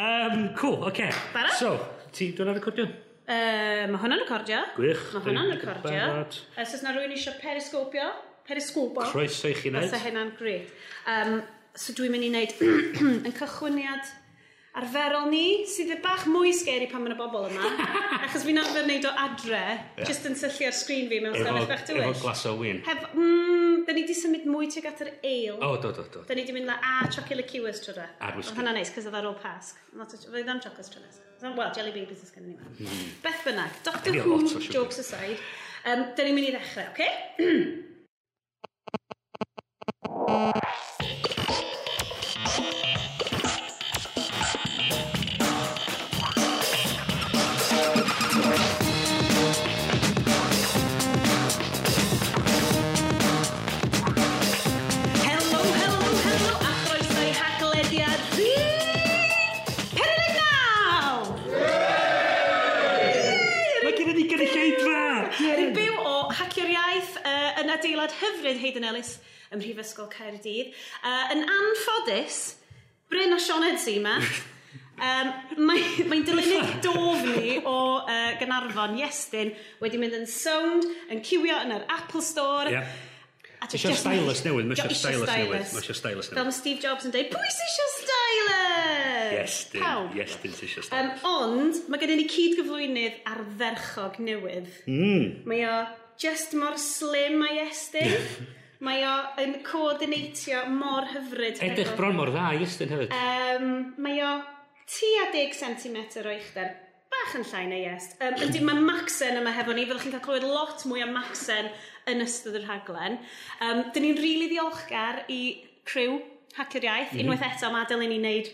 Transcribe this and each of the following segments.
Um, cool, oce. Okay. Barod? So, ti dwi'n ar y cordion? Uh, mae hwnna'n recordio. Gwych. Mae hwnna'n recordio. Os oes na rhywun eisiau periscopio, periscopo. Croeso i chi wneud. Fysa hynna'n gret. Um, so dwi'n mynd i wneud yn cychwyniad arferol ni, sydd y bach mwy scary pan mae'n y bobl yma. achos fi'n arfer wneud o adre, yeah. just yn syllu ar sgrin fi mewn stafell bach dywyll. Efo glas o wyn. Hef, mm, da ni di symud mwy tuag at yr ale. O, do, do, do. Da ni di mynd la, a chocolate liqueurs tro da. Ar whisky. Oedd hwnna'n neis, cos oedd ar ôl pasg. Fydd am chocolates tro nes. Wel, jelly babies ys gen i ni. Hmm. Beth bynnag, Doctor Who, jokes aside, um, da ni'n mynd i ddechrau, oce? Okay? adeilad hyfryd Hayden Ellis ym Mhrifysgol Caerdydd. Uh, yn anffodus, Bryn a Sean Edsi yma, um, mae'n mae dilynig dof ni o uh, Gynarfon Iestyn wedi mynd yn sound, yn cywio yn yr Apple Store. Yeah. Mae eisiau stylus newydd. Mae eisiau stylus newydd. Mae eisiau stylus newydd. Fel mae Steve Jobs yn dweud, pwy sy'n eisiau stylus? Yes, dyn. Pawb. Yes, dyn sy'n eisiau stylus. Um, ond, mae gen i ni cyd gyflwynydd arferchog newydd. Mm. Mae o just mor slim mae Estyn. mae o yn coordinatio mor hyfryd. Edrych bron mor dda i Estyn hefyd. Um, mae o tua 10 cm o uchder. Bach yn llai neu est. Um, ydy mae Maxen yma hefo ni. Fyddwch chi'n cael clywed lot mwy o Maxen yn ystod yr haglen. Um, dyn ni'n rili really ddiolchgar i criw Hacio'r Iaith. Mm. Unwaith eto mae Adel i ni wneud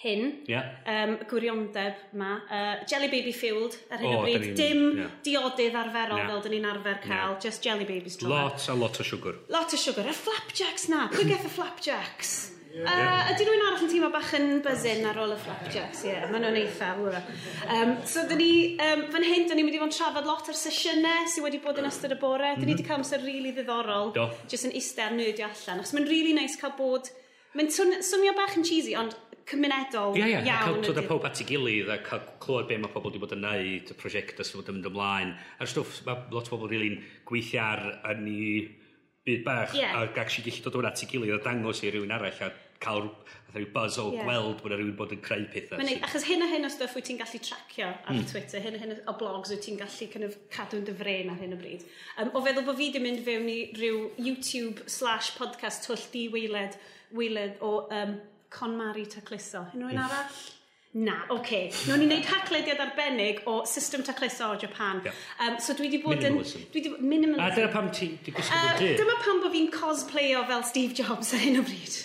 hyn, yeah. um, gwirionedd ma. Uh, jelly Baby Fueled ar hyn o, o bryd. Ni, Dim yeah. diodydd arferol yeah. fel dyn ni'n arfer cael, yeah. just Jelly Babies drwy. Lot a lot o siwgr. Lot o siwgr. Y flapjacks na, pwy geth y flapjacks? Yeah. Uh, ydy rhywun arall yn teimlo bach yn byzyn ar ôl y flapjacks, ie, yeah, maen nhw'n eitha, wra. Um, so, dyn ni, um, fan hyn, dyn ni'n mynd i fod yn trafod lot ar sesiynau sydd wedi bod yn ystod y bore. Dyn ni mhm. wedi cael amser rili really ddiddorol, Do. just yn eistedd nerdio allan, achos mae'n rili really nice cael bod... Mae'n swnio bach yn cheesy, ond cymunedol ia, ia, iawn. Ie, ie, pob at ei gilydd a cael clywed be mae pobl wedi bod yn neud, y prosiectau sydd wedi mynd ymlaen. A'r stwff, mae lot o bobl rili'n gweithio ar yn i byd bach yeah. a gallu gallu dod o'n at ei gilydd a dangos i rhywun arall a cael rhyw buzz o yeah. gweld bod rhywun bod yn creu pethau. Mae'n achos hyn a hyn o stwff wyt ti'n gallu tracio ar mm. Twitter, hyn a hyn o blogs wyt ti'n gallu kind of cadw'n dyfren ar hyn o bryd. Um, o feddwl bod fi wedi mynd fewn i rhyw YouTube slash podcast twll di weiled, weiled o um, Conmari Tacluso. Unrhyw'n arall? Na, oce. Okay. Nw'n no, ni'n neud haclediad arbennig o system tacluso o Japan. Yeah. Um, so dwi wedi bod yn... Dwi di, minimalism. A dyna pam ti di gwisgo uh, dy? Dyma pam bod fi'n cosplayo fel Steve Jobs ar hyn o bryd.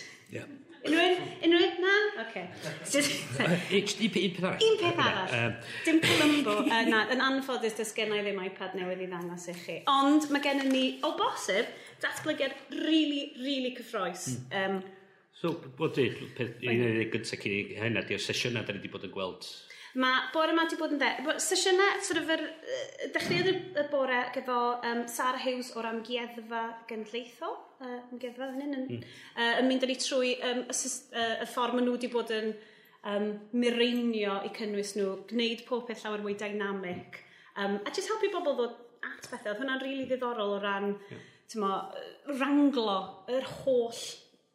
Unrhyw un? Unrhyw un? Na? Oce. Okay. Un peth arall. Un peth arall. Dim Columbo. Uh, na, yn anffodus, dys gen i ddim iPad newydd i ddangos i chi. Ond mae gennym ni, o bosib, datblygiad really, really cyffroes. Mm. Um, So, bod eich peth un gyntaf cyn i hynna, di o sesiynau da ni wedi bod yn gweld? Mae bore yma wedi bod yn de... Sesiynau, sort of, er, dechreuodd y bore gyfo um, Sarah Hughes o'r amgueddfa genedlaethol, uh, amgueddfa hynny, yn, mm. uh, yn mynd yn ei trwy um, y, uh, y ffordd maen nhw wedi bod yn um, mireinio i cynnwys nhw, gwneud pob peth llawer mwy dynamic, um, a jyst helpu bobl ddod at bethau. Oedd hwnna'n rili really ddiddorol o ran, yeah. tymo, wranglo yr holl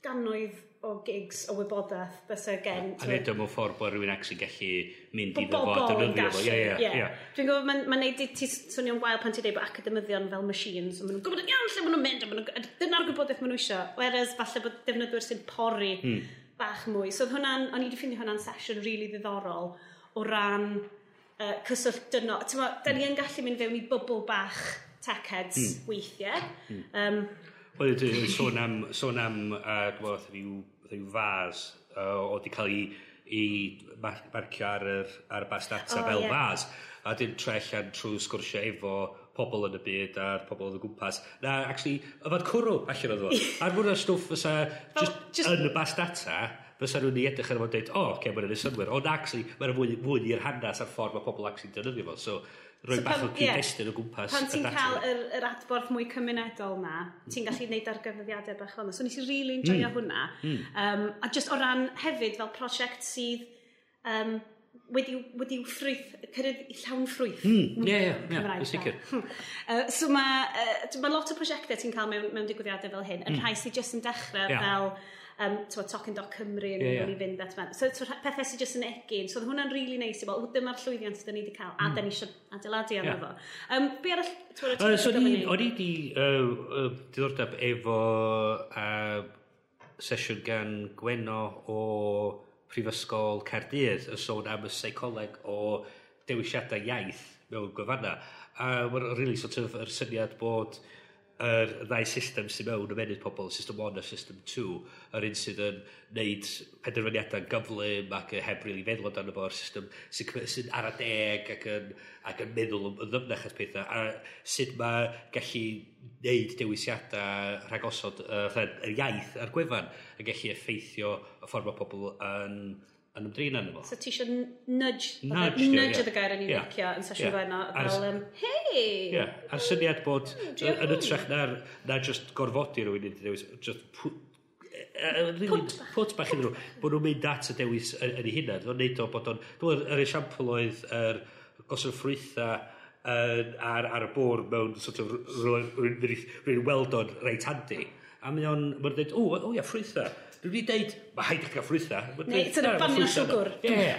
gannoedd o gigs o wybodaeth bysa gen... A neud o mewn ffordd bod rhywun ac sy'n gallu mynd i ddofod yn yddio fo. Ie, ie, ie. Dwi'n gwybod, mae'n ma neud i ti swnio'n wael pan ti'n dweud bod academyddion fel machines, ond maen nhw'n gwybod yn iawn lle maen nhw'n mynd, a dyna'r gwybodaeth maen nhw eisiau. Whereas, falle bod defnyddwyr sy'n pori hmm. bach mwy. So, hwnna'n, o'n i wedi ffeindio hwnna'n sesiwn rili really ddiddorol o ran uh, cyswllt dynol. Ti'n da ni yn gallu mynd fewn i bybl bach tech heads hmm. weithiau. Mm. Um, Oedd yn sôn am, sôn am uh, bod, rhyw, rhyw fas uh, o di cael ei i marcio ar y, ar y bas data oh, fel yeah. fas a dim trell allan trwy sgwrsio efo pobl yn y byd a'r pobl yn y gwmpas. Na actually yfad cwrw allan oedd o. A'r mwyn o'r stwff fysa just, oh, just, yn y bas data fysa nhw'n i edrych ar fo'n dweud o oh, okay, mae'n yn synwyr ond actually mae'n fwy, fwy i'r hanes a'r ffordd mae pobl actually dynyddio fo so rhoi so bach pan, o cyd-destun yeah, o gwmpas. Pan ti'n cael yr, yr adborth mwy cymunedol na, ti'n gallu gwneud argyfyddiadau bach fel. So nes i really enjoyo mm. hwnna. Mm. Um, a just o ran hefyd fel prosiect sydd um, wedi, wedi ffrwyth, cyrraedd i llawn ffrwyth. Mm, ie, ie, ie, sicr. Uh, hmm. so mae uh, ma lot o prosiectau ti'n cael mewn, mewn digwyddiadau fel hyn, yn mm. rhai sydd jyst yn dechrau yeah. fel um, to, Toc and Doc Cymru yn yeah, yeah. i fynd at fan. So, so pethau sy'n just yn egin. So, hwnna'n rili really neis i bod, dyma'r llwyddiant dyn ni wedi cael, a mm. dyn ni eisiau adeiladu arno yeah. fo. Um, be arall? Uh, so, o'n i di uh, uh, diddordeb efo uh, sesiwn gan Gweno o Prifysgol Cardydd yn sôn am y seicoleg o dewisiadau iaith mewn gwefanna. A mae'n rili really sort of yr syniad bod yr ddau system sy'n mewn yn menydd pobl, system 1 a system 2, yr un sydd yn neud penderfyniadau'n gyflym ac heb rili really feddwl amdano fo'r system sy'n sy ar y deg ac yn, ac yn meddwl yn ddymnach at pethau, a sut mae gallu neud dewisiadau rhagosod uh, yr iaith a'r gwefan yn gallu effeithio y ffordd mae pobl yn yn ymdrin yn efo. So ti eisiau nudge, nudge, nudge, nudge oedd y gair yn ei licio yn sesiwn yeah. fenno, Ar, fel, um, hei! Yeah. A'r syniad bod yn y trech na'r na just gorfodi rhywun i dewis, just e- e- pwt bach iddyn nhw, bod nhw'n mynd at y dewis yn ei hunan, o'n neud o bod o'n, dwi'n yr esiampl oedd yr gosod ffrwytha ar, ar y bwr mewn sort of rwy'n weld o'n reit handi, a mae o'n, mae'n dweud, o, o ia, ffrwytha, Dwi wedi deud, mae haid i'ch gael ffrwytha. Neu, ti'n banio siwgr. Ie.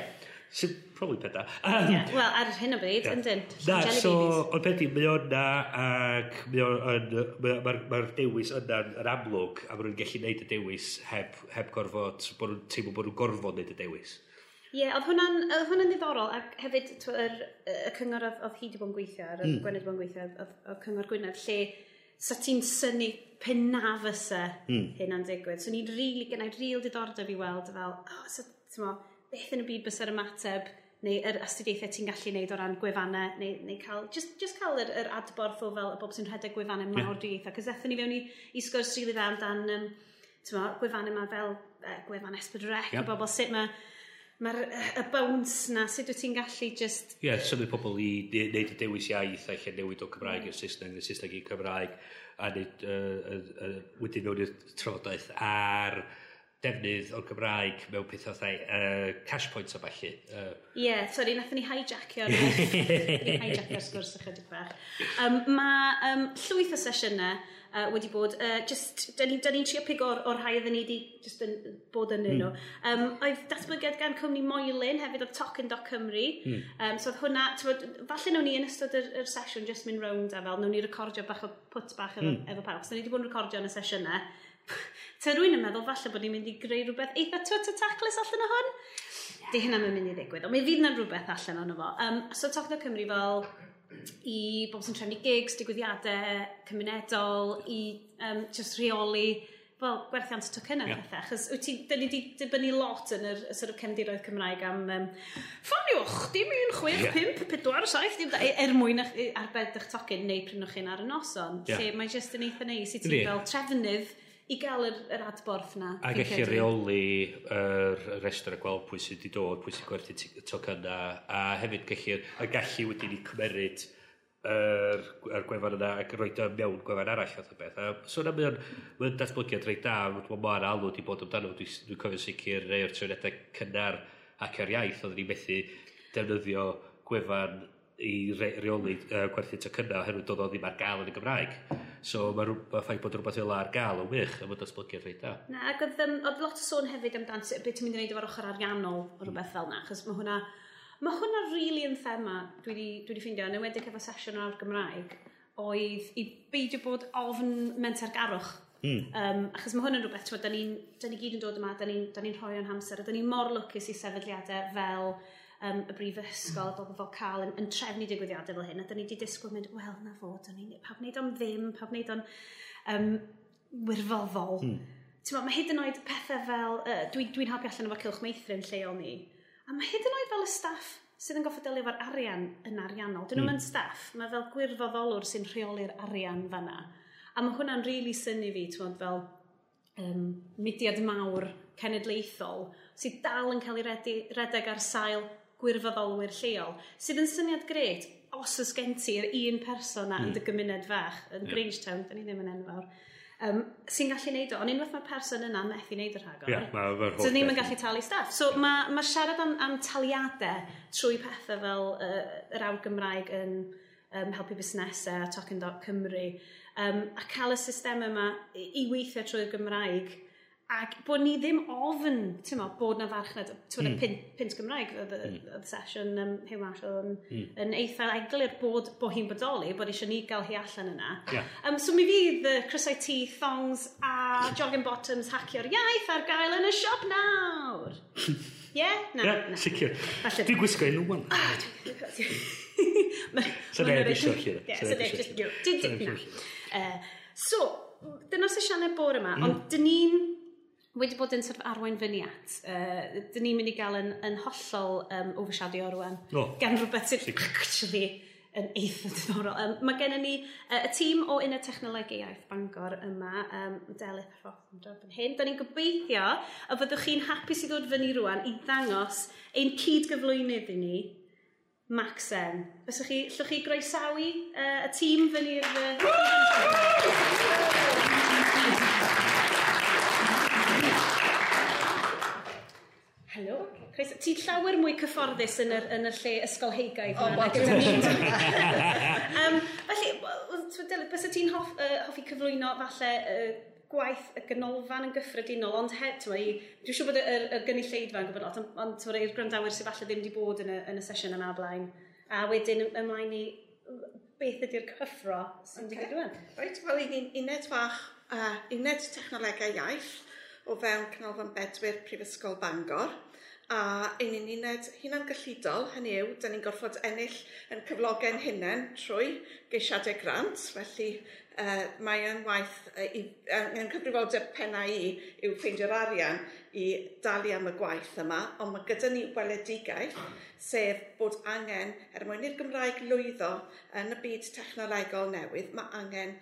Sy'n probably peda. Um, yeah. Wel, ar hyn o bryd, yeah. yndyn. Na, so, ond peth i, mae o'n na, ac mae'r dewis yna'n yn amlwg, a maen nhw'n gallu neud y dewis heb, heb gorfod, bod nhw'n teimlo bod nhw'n gorfod neud y dewis. Ie, yeah, oedd hwnna'n hwnna ddiddorol, ac hefyd y cyngor oedd hi wedi bod yn gweithio, ar y mm. Gwynedd bod yn gweithio, oedd cyngor Gwynedd, lle sa ti'n syni pen na fysa mm. hyn yn digwydd. So ni'n rili, really, gynnau ril diddordeb i weld fel, oh, so, mo, beth yn y byd bysa'r ymateb neu yr astudiaethau ti'n gallu neud o ran gwefannau, neu, neu cael, just, just cael yr, yr adborth o fel y bob sy'n rhedeg gwefannau mawr yeah. dieithau. Cos ddethon ni fewn i, i sgwrs rili dda amdan um, mo, gwefannau yma fel uh, gwefan S4C, yep. Yeah. bobl sut mae Mae'r y bounce na, sut wyt ti'n gallu just... Ie, yeah, symud pobl i wneud y dewis iaith a lle newid o Cymraeg i'r Saesneg neu'r Saesneg i Cymraeg a wneud uh, uh, uh, wedyn mewn i'r trafodaeth ar defnydd o'r Gymraeg mewn pethau fatha uh, cash points o falle. Ie, uh. yeah, sori, nath ni hijackio ni hijackio'r sgwrs ychydig bach. Um, Mae um, llwyth o sesiynau uh, wedi bod, uh, just, da ni'n ni trio pig o'r, or rhai oedden ni wedi just yn, bod yn hmm. nhw. Mm. Um, oedd datblygiad gan cwmni Moelin hefyd o'r Toc yn Doc Cymru. Mm. Um, so oedd hwnna, tywod, falle nawn ni yn ystod yr, yr sesiwn just mynd round a e fel, nawn ni recordio bach o put bach efo, mm. efo pawb. So ni wedi bod yn recordio yn y sesiynau. ta rwy'n yn meddwl falle bod ni'n mynd i greu rhywbeth eitha twt o taclus allan o hwn. Di hynna yn mynd i ddigwydd, ond mi fydd na rhywbeth allan o'n fo. Um, so Tocno Cymru fel i bobl sy'n trefnu gigs, digwyddiadau cymunedol, i um, just rheoli well, gwerthiant tocynnau yeah. pethau, Chos wyt ti, da ni wedi dibynnu lot yn yr sort of cefndiroedd Cymraeg am um, ffoniwch, dim un, chwech, yeah. pimp, pedwar, saith, dim, er mwyn arbed eich tocyn neu prynwch chi'n ar y noson, yeah. lle mae jyst yn eitha neis i ti fel trefnydd i gael yr, yr adborth na. A gallu reoli yr er, restr a gweld pwy sydd wedi dod, pwy sydd gwerthu tocynna, a hefyd gallu, a gallu wedyn i cymeryd yr, yr gwefan yna ac roed o mewn gwefan arall oedd y beth. A so yna mae'n mae datblygiad reit da, mae'n mor alw wedi bod amdano, dwi'n dwi cofio sicr rei o'r trefniadau cynnar ac ar iaith, oedden ni methu defnyddio gwefan i re reoli uh, gwerthu tocynna oherwydd dod o ddim ar gael yn y Gymraeg. So mae ma ffaith bod rhywbeth fel ar gael yn wych a bod datblygiad reit da. Na, ac oedd, um, oedd lot o sôn hefyd amdan beth ti'n mynd i wneud efo'r ochr ariannol o rhywbeth hmm. fel na, achos mae hwnna Mae hwnna really yn thema dwi wedi, dwi wedi ffeindio, yn ewedig efo sesiwn ar Gymraeg, oedd i beidio bod ofn mentargarwch Mm. Um, achos mae hwn yn rhywbeth, da ni, da ni gyd yn dod yma, da ni'n ni, ni rhoi o'n hamser, a da ni mor lwcus i sefydliadau fel um, y brifysgol, bobl fel cael yn, yn trefnu digwyddiadau fel hyn, a da ni wedi disgwyl mynd, wel, na fod, ni, pawb wneud o'n ddim, pawb wneud o'n um, wirfoddol. Hmm. Tewa, mae hyd yn oed pethau fel, uh, dwi'n dwi, helpu allan efo cilch meithrin lleol ni, a mae hyd yn oed fel y staff sydd yn goffod delio efo'r arian yn ariannol. Dyn nhw'n mm. staff, mae fel gwirfoddolwr sy'n rheoli'r arian fanna. A mae hwnna'n rili really syni fi, ti'n fel um, mudiad mawr cenedlaethol sydd dal yn cael ei redeg ar sail gwirfoddolwyr lleol, sydd yn syniad gret os oes gen ti'r un person na mm. yn dy gymuned fach, yn yeah. Grangetown, da ni ddim yn enfawr, um, sy'n gallu neud o. Ond unwaith mae'r person yna methu neud yr rhagor. Yeah, ma, ma so ddim yn gallu talu staff. So yeah. mae ma siarad am, am taliadau trwy pethau fel uh, yr awr Gymraeg yn um, helpu busnesau a Talking Dot Cymru um, a cael y system yma i, i weithio trwy'r Gymraeg Ac bod ni ddim ofyn, ti'n mo, bod na farchnad, ti'n mm. pint, pint Gymraeg oedd y mm. sesiwn um, Hugh Marshall yn, mm. yn eitha eglur bod, bod hi'n bodoli, bod eisiau ni gael hi allan yna. Yeah. Um, so mi fydd y crysau tŷ, thongs a jogging bottoms hacio'r iaith ar gael yn y siop nawr. Ie? yeah? Na, yeah, na. Sicr. Ah, dwi'n gwisgo un o'n Sa'n ei ddysio llwyr. Sa'n ei ddysio llwyr. So, dyna sesiynau bore yma, mm. ond dyn ni'n wedi bod yn sort of arwain fyny at. Uh, dyn ni'n mynd i gael yn, yn hollol um, overshadio rwan. Oh. Gan rhywbeth sy'n actually yn eitha diddorol. Um, mae gennym ni uh, y tîm o un y technoleg iaith Bangor yma, um, Delith Roth yn dod yn hyn. Da ni'n gobeithio y fyddwch chi'n hapus i ddod fyny rwan i ddangos ein cyd-gyflwynydd i ni, Maxen. Fyswch chi, llwch chi groesawu uh, y tîm fyny'r... Uh, Helo. Chris, ti llawer mwy cyfforddus yn yr, yn y lle ysgolheigaidd. O, bod dwi'n ni. um, felly, bys y ti'n hoff, uh, hoffi cyflwyno falle uh, gwaith y ganolfan yn gyffredinol, ond het, dwi'n siŵr bod y, y, y gynulleidfa yn gwybod lot, ond, ond i'r gwrandawyr sydd falle ddim wedi bod yn y, yn y sesiwn yna blaen. A wedyn ymlaen i beth ydy'r cyffro sy'n okay. digwydd rwan. Reit, wel, un uned fach, uh, uned technolegau iaith, o fewn canolfan bedwyr Prifysgol Bangor. A ein uned hunan gyllidol, hynny yw, da ni'n gorfod ennill yn cyflogen hunain trwy geisiadau grant, felly uh, mae yn waith, uh, i, yn cyfrifoldeb penna i yw ffeindio'r arian i dalu am y gwaith yma, ond mae gyda ni weledigaeth, sef bod angen, er mwyn i'r Gymraeg lwyddo yn y byd technolegol newydd, mae angen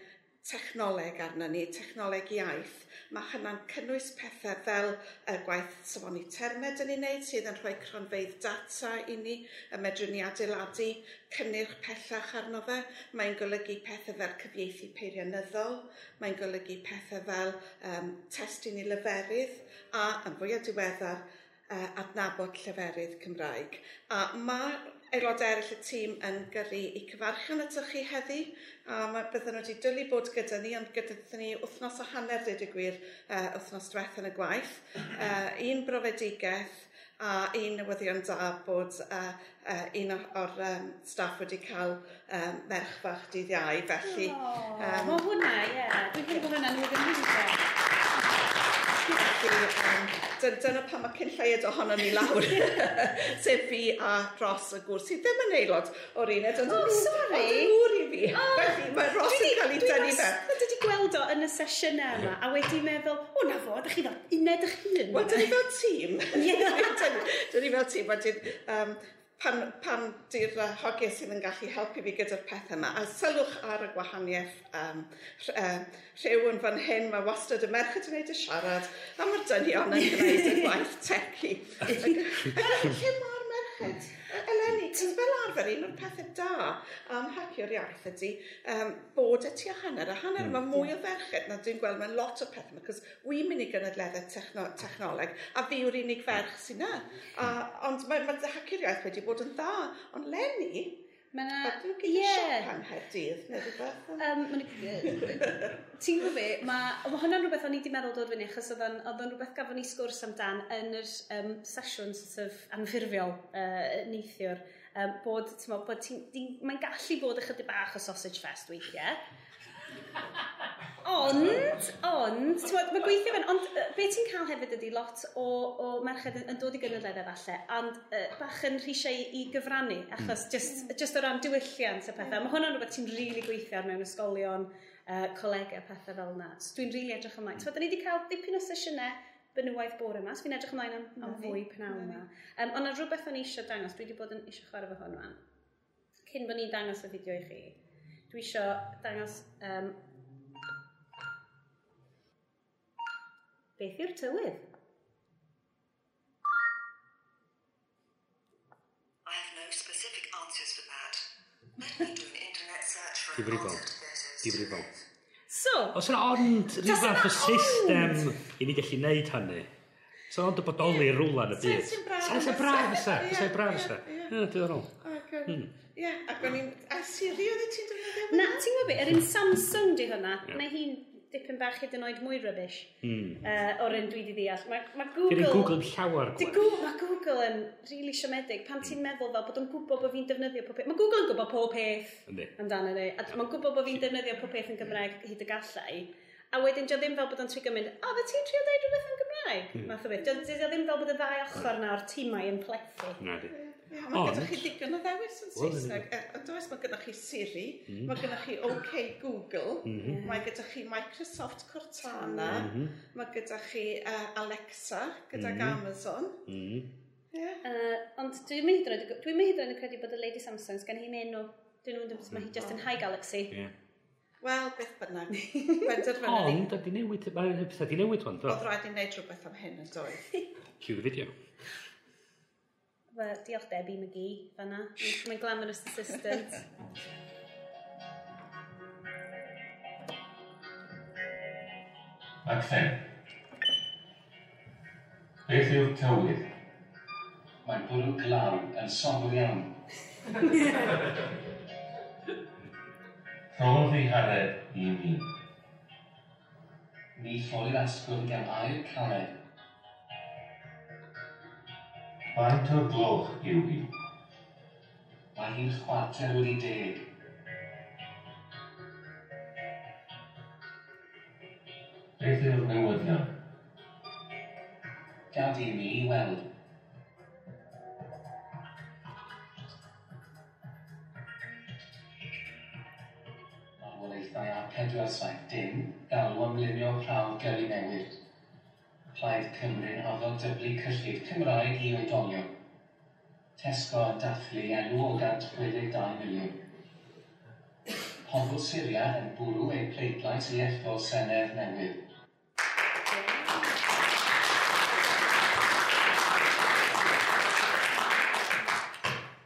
technoleg arna ni, technoleg iaith, mae hynna'n cynnwys pethau fel y gwaith safoni termed yn ei wneud sydd yn rhoi cronfeidd data i ni, y medrwn ni adeiladu cynnyrch pellach arno fe. Mae'n golygu pethau fel cyfieithu peirianyddol, mae'n golygu pethau fel um, testyn i leferydd a, yn fwy o diweddar, uh, adnabod lleferydd Cymraeg. A mae aelod eraill y tîm yn gyrru i cyfarchan atoch chi heddi. A mae bydden nhw wedi dwlu bod gyda ni, ond gyda ni wythnos o hanner dweud y gwir uh, wythnos diwethaf yn y gwaith. Uh, un brofedigaeth a un newyddion da bod uh, uh, un o'r um, staff wedi cael um, merch fach dydd iau, felly... Um, oh, mae hwnna, ie. Yeah. Dwi'n credu bod hwnna'n newyddion hynny. Felly, um, dyna pan mae cyn lleiad ohono ni lawr, sef fi a Ross y gwrs, sydd ddim yn aelod o'r uned, ond oh, nhw, sorry. Ond yn nhw'r i fi. Oh, Felly mae Ross yn cael ei dynnu fe. Dwi wedi gweld o yn y sesiynau yma, a wedi meddwl, o na fo, ydych chi fel uned eich hun. Wel, dyn ni fel tîm. Dyn ni fel tîm, wedyn, um, pan, pan di'r uh, hogiau sydd yn gallu helpu fi gyda'r pethau yma. A sylwch ar y gwahaniaeth um, uh, rhyw yn fan hyn, mae wastad y merched yn gwneud y siarad, a mae'r dynion yn gwneud y gwaith tecu. Lle mae'r merched? Eleni, ti'n fel arfer, un o'r pethau da am hacio'r iaith ydy um, bod y tu a hanner. A hanner mm. mae mwy o ferched na dwi'n gweld mewn lot o pethau yma, cos wi'n mynd i gynadleddau techno technoleg, a fi yw'r unig ferch sy'n na. A, ond mae, mae hacio'r iaith wedi bod yn dda, ond Lenny, Mae yna... Dwi'n gyda yeah. siop yng neu rhywbeth. Um, Ti'n gwybod fi, mae ma hwnna'n rhywbeth o'n i wedi meddwl dod fyny, achos oedd o'n rhywbeth gafon ni sgwrs amdan yn yr um, sesiwn sort of anffurfiol uh, neithiwr, um, bod, ti'n bod, ti'n... mae'n gallu bod ychydig bach o sausage fest weithiau, Ond, ond, mae gweithio fan, ond uh, be ti'n cael hefyd ydy lot o, o merched yn, yn dod i gynnyddedd falle, ond uh, bach yn rhisiau i gyfrannu, achos mm. just, just o ran diwylliant a pethau. Mm. Mae hwnna'n rhywbeth ti'n rili really gweithio ar mewn ysgolion, uh, colega, pethau fel yna. So dwi'n rili really edrych ymlaen. So, da ni wedi cael dipyn o sesiynau benywaidd bore yma, so fi'n edrych ymlaen am, am fwy pnawn yma. Um, ond na rhywbeth o'n eisiau dangos, dwi wedi bod yn eisiau chwarae fy hwn yma. Cyn bod ni'n dangos y fideo i chi, Dwi isio dangos um, beth yw'r tywydd. I have no specific answers for that. Let me do an internet search for Difrifol. Difrifol. So... Os yna ond rhyw fath o system i ni gallu neud hynny. So ond y bodoli rwla yn y byd. Sa'n sy'n braf ysa. Sa'n braf ysa. Diddorol. Ie, yeah, ac o'n i'n... A Siri oedd ti'n defnyddio? Na, ti'n gwybod beth, yr un Samsung di hwnna, yeah. mae hi'n dipyn bach hyd yn oed mwy rubbish mm. uh, o'r un dwi di ddeall. Mae ma Google... Dyna Google yn llawer gwerth. Mae Google yn really siomedig. Pan ti'n meddwl fel bod o'n gwybod bod fi'n defnyddio pob peth. Mae Google yn gwybod pob peth amdano ni. A mae'n gwybod bod fi'n defnyddio pob peth yn Gymraeg hyd y gallai. A wedyn, dio ddim fel bod o'n trio gymryd, o, fe ti'n trio dweud rhywbeth yn Gymraeg? Mm. Math o beth. Dio ddim fel bod y ddau ochr na o'r tîmau yn plethu. Na, di. Ie, mae Ond... gennych chi digon o ddewis yn Saesneg. Ond oes, mae gennych chi Siri, mm-hmm. mae gennych chi OK Google, mm-hmm. mae gennych chi Microsoft Cortana, mm-hmm. mae gennych chi uh, Alexa gydag. Amazon. Mm -hmm. Yeah. Uh, ond dwi'n mynd dwi hyd yn credu bod y Lady Samsung gan hi'n enw. Dwi'n nhw'n dweud, mae hi just yn High Galaxy. Yeah. Wel, beth bynnag. Ond, ydy newid, mae'n pethau di newid hwn, do? Oedd rhaid i wneud rhywbeth am hyn yn dweud. Cue the video. fe diolch Debbie McGee fanna. Mae'n glamorous assistant. Ac then, beth yw'r tywydd? Mae'n bwrw glaw yn songl iawn. Rhodd fi hared i mi. Ni lloi'r asgwrn gan air caled Faint o'r gloch yw hi? Mae hi'n chwarter wedi deg. Beth yw'r newyddion? Gad i mi i weld. Marwolaethau a pedwar saith dim, dal Plaid Cymru'n addo dyblu cyllid Cymraeg i oedolion. Tesco a dathlu enw o gant 62 miliwn. Pobl Syria yn bwrw ei pleidlais i ethol Senedd newydd.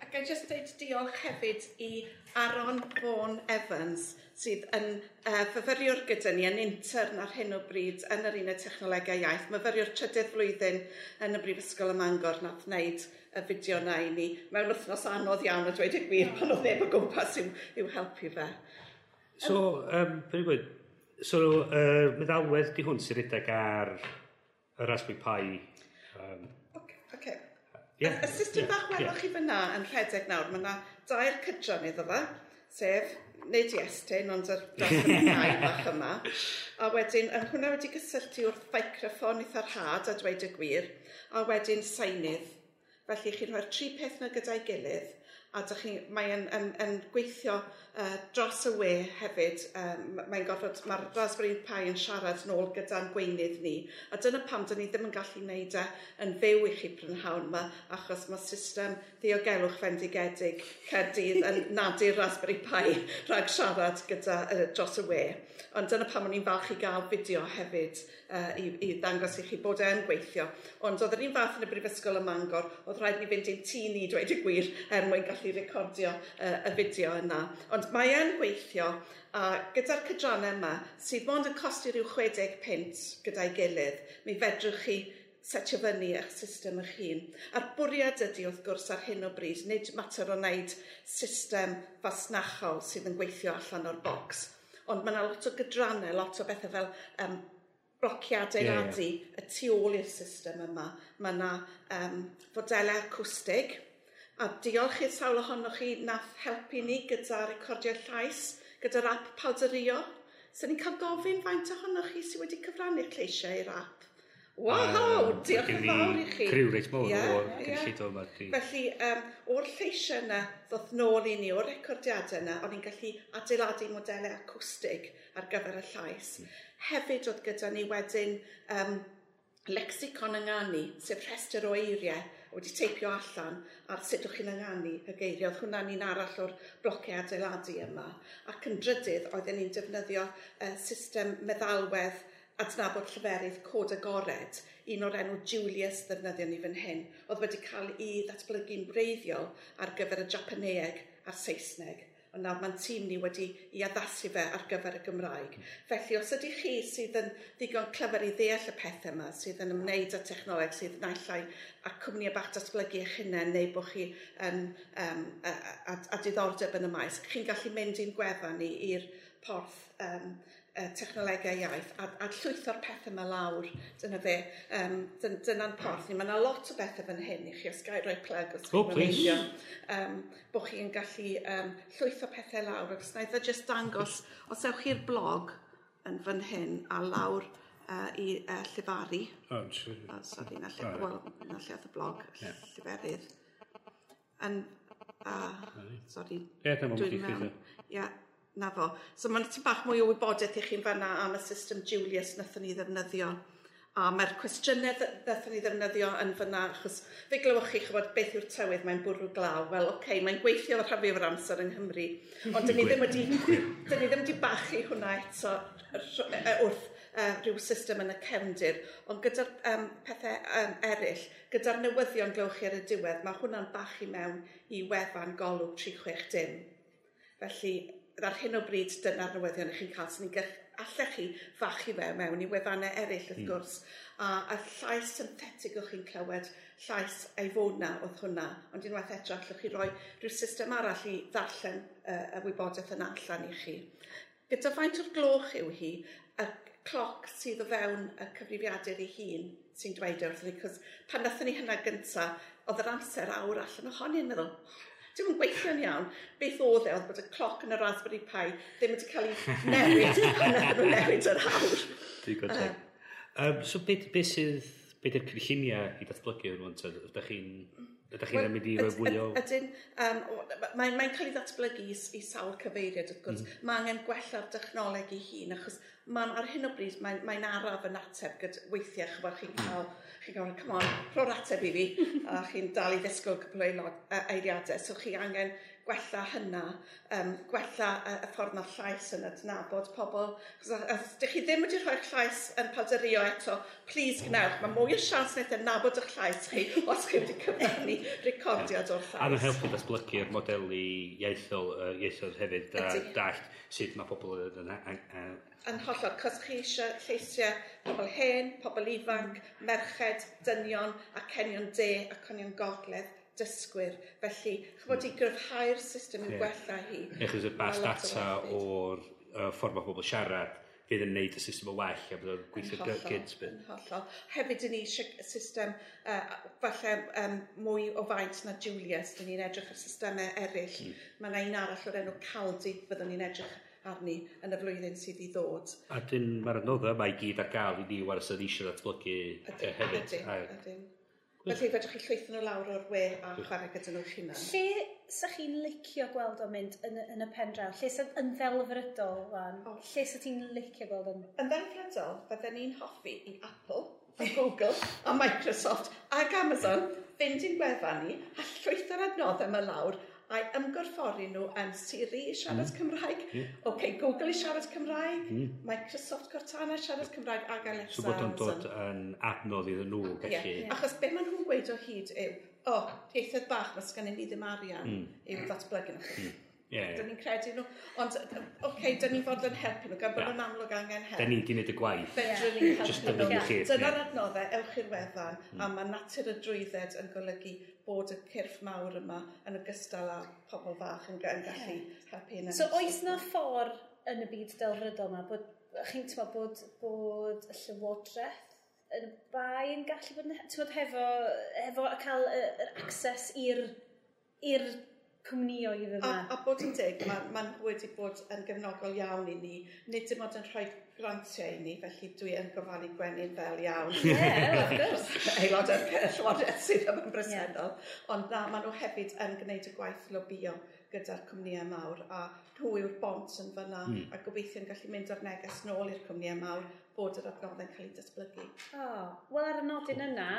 Ac I just dweud diolch hefyd i Aaron Vaughan Evans, sydd yn uh, fyfyriwr gyda ni yn intern ar hyn o bryd yn yr uned technolegau iaith. Myfyriwr trydydd flwyddyn yn y Brifysgol y Mangor nath wneud y fideo na i ni mewn wythnos anodd iawn a dweud y gwir pan oedd neb o gwmpas i'w, iw helpu fe. So, um, beth i so, uh, meddalwedd di hwn sy'n rhedeg ar y Raspberry Pi. Um, okay, okay. Yeah, y system yeah, bach yeah. welwch chi fyna yn rhedeg nawr, mae yna dair cydran iddo fe, sef nid iestyn, ond yr dosbarthau bach yma. A wedyn, yn hwnna wedi gysylltu wrth feicroffon eitha rhad a dweud y gwir, a wedyn seinydd. Felly, chi'n rhoi'r tri peth na gyda'i gilydd, a dych chi, mae yn, yn, yn gweithio uh, dros y we hefyd. Um, mae'n gorfod, mae'r Raspberry Pi yn siarad nôl gyda'n gweinydd ni. A dyna pam dyn ni ddim yn gallu wneud e yn fyw i chi prynhawn yma, achos mae system ddiogelwch fendigedig Cerdydd yn nadu Raspberry Pi rhag siarad gyda uh, dros y we. Ond dyna pam o'n i'n falch i gael fideo hefyd uh, i, i ddangos i chi bod e'n gweithio. Ond oedd yr un fath yn y Brifysgol y Mangor, oedd rhaid ni fynd i'n tŷ ni dweud y gwir er mwyn gallu gallu recordio uh, y fideo yna. Ond mae e'n gweithio a gyda'r cydrannau yma sydd mond yn costi rhyw 60 pint gyda'i gilydd, mi fedrwch chi setio fyny eich system eich hun. A'r bwriad ydy wrth gwrs ar hyn o bryd, nid mater o wneud system fasnachol sydd yn gweithio allan o'r bocs. Ond mae yna lot o gydrannau, lot o bethau fel um, brociadau adeiladu yeah, yeah. y tu ôl i'r system yma. Mae yna um, fodelau acwstig, A diolch i'r sawl ohonoch chi nath helpu ni gyda recordio llais, gyda'r app Powderio. So ni'n cael gofyn faint ohonoch chi sydd wedi cyfrannu'r lleisiau i'r app. Wow, uh, diolch yn fawr i chi. Criw reit mowr yeah, o'r gynllid yma. Felly, um, o'r lleisiau yna, ddoth nôl i ni, o'r recordiadau yna, o'n i'n gallu adeiladu modelau acwstig ar gyfer y llais. Mm. Hefyd oedd gyda ni wedyn um, lexicon yngani, sef rhestr o eiriau, wedi teipio allan ar sut ydych chi'n ynganu y geiriau. Oedd hwnna'n un arall o'r blociau adeiladu yma. Ac yn drydydd, oedden ni'n defnyddio uh, system meddalwedd adnabod lleferydd cod agored, un o'r enw Julius ddefnyddio ni fan hyn, oedd wedi cael ei ddatblygu'n breiddiol ar gyfer y Japaneeg a'r Saesneg ond nawr mae'n tîm ni wedi i addasu fe ar gyfer y Gymraeg. Felly, os ydych chi sydd yn ddigon clyfar i ddeall y pethau yma, sydd yn ymwneud â technoleg, sydd naill a cwmni bach datblygu eich hunain, neu bod chi yn, um, a, a, a diddordeb yn y maes, chi'n gallu mynd i'n gwefan ni i'r porth um, uh, technolegau iaith a, a llwytho'r pethau yma lawr, dyna fe, um, dyn, dyna'n porth ni. Mae yna lot o bethau fan hyn i chi, os gael rhoi plug os oh, please. Um, bod chi'n gallu um, llwytho pethau lawr, ac os wnaeth e just dangos, os ewch chi'r blog yn fan hyn a lawr uh, i uh, llifaru. Oh, sure. Oh, sorry, na, lle, oh, well, na lle oedd y blog, yeah. lliferydd. Yn, uh, sorry, yeah, dwi'n mewn. Yeah, na fo. So mae'n tyn bach mwy o wybodaeth i chi'n fanna am y system Julius nathon ni ddefnyddio. A mae'r cwestiynau wnaethon ni ddefnyddio yn fyna, achos fe glywch chi chybod beth yw'r tywydd, mae'n bwrw glaw. Wel, oce, okay, mae'n gweithio ar rhafi o'r amser yng Nghymru, ond dyn ni ddim wedi, dyn ni ddim wedi bachu hwnna eto wrth uh, rhyw system yn y cefndir, ond gyda'r um, pethau um, eraill, gyda'r newyddion glywch chi ar y diwedd, mae hwnna'n bachu mewn i wefan golwg 360. Felly, ar hyn o bryd dyna'r newyddion ych chi'n cael sy'n ni allech chi fachu fe mewn i wefannau eraill wrth hmm. gwrs. A, a llais synthetig o'ch chi'n clywed llais ei fod na oedd hwnna. Ond unwaith eto allwch chi roi rhyw system arall i ddarllen uh, y wybodaeth yna allan i chi. Gyda faint o'r gloch yw hi y cloc sydd o fewn y cyfrifiadur ei hun sy'n dweud e wrth ni, cos pan nathon ni hynna gyntaf, oedd yr amser awr allan ohoni yn meddwl, Dwi'n yn gweithio'n iawn. Beth oedd e oedd bod y cloc yn y Raspberry Pi ddim wedi cael ei newid a wnaethon nhw newid yr awr. Digon teg. Um, so beth, be sydd, beth yw'r cynlluniau i datblygu yn rwan? Ydych chi'n Ydych chi'n mynd i roi fwy o... Ydyn, um, mae'n mae, cael ei ddatblygu i, i sawl cyfeiriad, wrth gwrs. Mm. Mae angen gwella'r dechnoleg i hun, achos man, ar hyn o bryd mae'n mae, araf yn ateb gyda weithiau chyfo chi'n cael mm. Chi'n gofyn, come on, rho'r ateb i fi. a chi'n dal i ddisgwyl cwpl o aelod, uh, eiriadau. So chi angen gwella hynna, um, gwella y, y ffordd mae llais yn adnabod pobl. Os ydych chi ddim wedi rhoi'ch llais yn paldario eto, please gnewch. Mae mwy o sians wneud adnabod eich llais chi os chi wedi cyfrannu recordiad o'r llais. A mae'n helpu datblygu'r modeli ieithol, uh, ieithol hefyd, a dallt sut mae pobl yn yn hollol, cos chi eisiau lleisiau pobl hen, pobl ifanc, merched, dynion a cenion de a cenion gogledd dysgwyr. Felly, chybod i gryfhau'r system yn yeah. gwella hi. Echos y bas data o'r uh, ffordd mae pobl siarad fydd yn neud y system o well a bydd o'n gweithio gynt. Yn hollol. Hefyd, yn eisiau system uh, falle um, mwy o faint na Julius. Dyn ni'n edrych ar systemau eraill. Mm. Mae yna un arall o'r enw Caldi byddwn ni'n edrych arni yn y flwyddyn sydd i ddod. A dyn mae'r adnodda mae i gyd ar gael i ni waras yn eisiau datblygu ddatblygu hefyd. Ydyn, ydyn. Felly, fedrwch chi llwytho nhw lawr o'r we a chwarae gyda nhw hunan. Lle sa chi'n licio gweld o'n mynd yn, yn y pen draw? Lle sa'n yn ddelfrydol, wan? Oh. Lle sa ti'n licio gweld o'n... Yn ddelfrydol, fydden ni'n hoffi i Apple, a Google, a Microsoft, ac Amazon fynd i'n gwefan ni a llwytho'r adnoddau yma lawr a'i ymgorffori nhw yn Siri i siarad mm. Cymraeg, mm. okay, Google i siarad Cymraeg, mm. Microsoft Cortana i siarad Cymraeg ag Alexa. So bod o'n dod yn adnodd iddyn nhw, felly. Yeah, yeah. Achos be maen nhw'n gweud o hyd yw, o, oh, ieithoedd bach, mae sgan i ni ddim arian mm. i'w mm. ddatblygu nhw. Mm. Yeah. Dyn ni'n credu nhw. Ond, oce, okay, dyn ni'n fod yn helpu nhw, gan bod yn amlwg angen help. Dyn ni'n gwneud y gwaith. Fedrwn ni'n helpu nhw. Dyna'r adnoddau, ewch i'r wefan, mm. a mae natur y drwydded yn golygu bod y cyrff mawr yma yn ogystal â pobl fach yn, yn gallu helpu yn So oes na ffordd yn y byd delfrydol yma bod chi'n teimlo bod, bod y llywodraeth yn y bai yn gallu bod, bod hefo, hefo a cael yr access i'r i'r cwmnioedd yma. A, a bod yn dig, mae'n ma, n, wedi bod yn gefnogol iawn i ni, nid dim ond yn rhoi grantiau i ni, felly dwi yn gofalu gwenyn fel iawn. Ie, yeah, wrth gwrs. Aelod o'r Llywodraeth sydd yn bresennol. Yeah. Ond na, maen nhw hefyd yn gwneud y gwaith lobio gyda'r cwmnïau mawr a nhw yw'r bont yn fyna mm. a gobeithio yn gallu mynd o'r neges nôl i'r cwmnïau mawr bod yr adnoddau'n cael ei datblygu. Oh, Wel, ar y nodyn yna,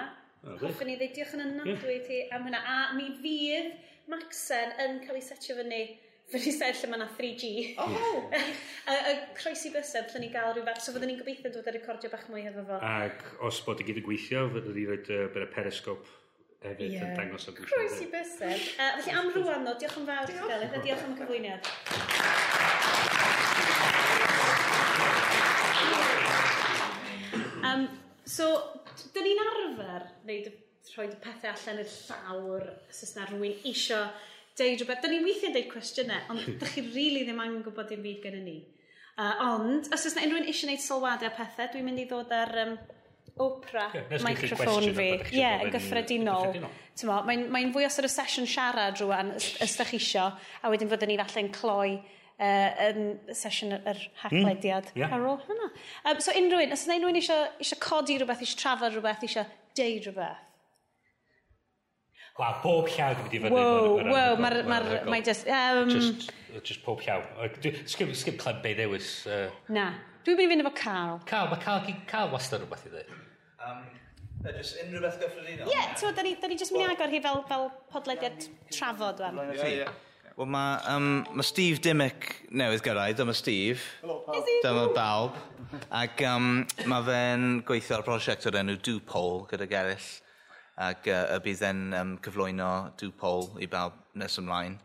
hoffwn i ddeud diolch yn anadwy yeah. ti am hynna. A mi fydd Maxen yn cael ei setio fyny fy rhysau lle mae yna 3G. Oh! y, y croesi bysedd lle ni gael rhyw fath, so fyddwn ni'n gobeithio dod â recordio bach mwy hefo fo. Ac os bod i gyd yn gweithio, fyddwn ni roed uh, bydd y periscope hefyd yeah. yn dangos o gwisio. Croesi bysedd. Uh, felly am rwan no, diolch yn fawr i a diolch am y cyflwyniad. Um, so, dyn ni'n arfer wneud rhoi pethau allan i'r llawr, os yna rhywun eisiau deud rhywbeth. Da ni'n weithiau'n deud cwestiynau, ond da chi rili really ddim angen gwybod dim byd gen i ni. Uh, ond, os oes yna unrhyw un eisiau gwneud sylwadau a pethau, dwi'n mynd i ddod ar um, Oprah yeah, microphone fi. Ie, yeah, yn gyffredinol. Mae'n mae fwy os yr y sesiwn siarad rwan, os da chi isio, a wedyn fyddwn ni falle'n cloi uh, yn sesiwn yr haglediad mm, yeah. ar ôl hynna. Um, so unrhyw un, os yna unrhyw un eisiau, eisiau codi rhywbeth, eisiau trafod rhywbeth, eisiau deud rhywbeth? Wel, bob llaw dwi'n mynd i fyny. Wow, wow, mae'r... Ma ma just, um... just, just pob llaw. Sgym, sgym clem be ddewis. Uh... Na, dwi'n mynd i fynd efo Carl. Carl, mae Carl, Carl wastad rhywbeth i ddweud. Um, just unrhyw beth gyffredinol. Ie, yeah, da ni, da ni just mynd i agor hi fel, fel podlediad trafod. Ie, ie. Wel, mae um, ma Steve Dimmick newydd gyrraedd, dyma Steve. Hello, pawb. Dyma bawb. Ac um, mae fe'n gweithio ar prosiect o'r enw Dupol gyda Gerrill ac uh, y bydd e'n um, cyflwyno dwpol i bawb nes ymlaen.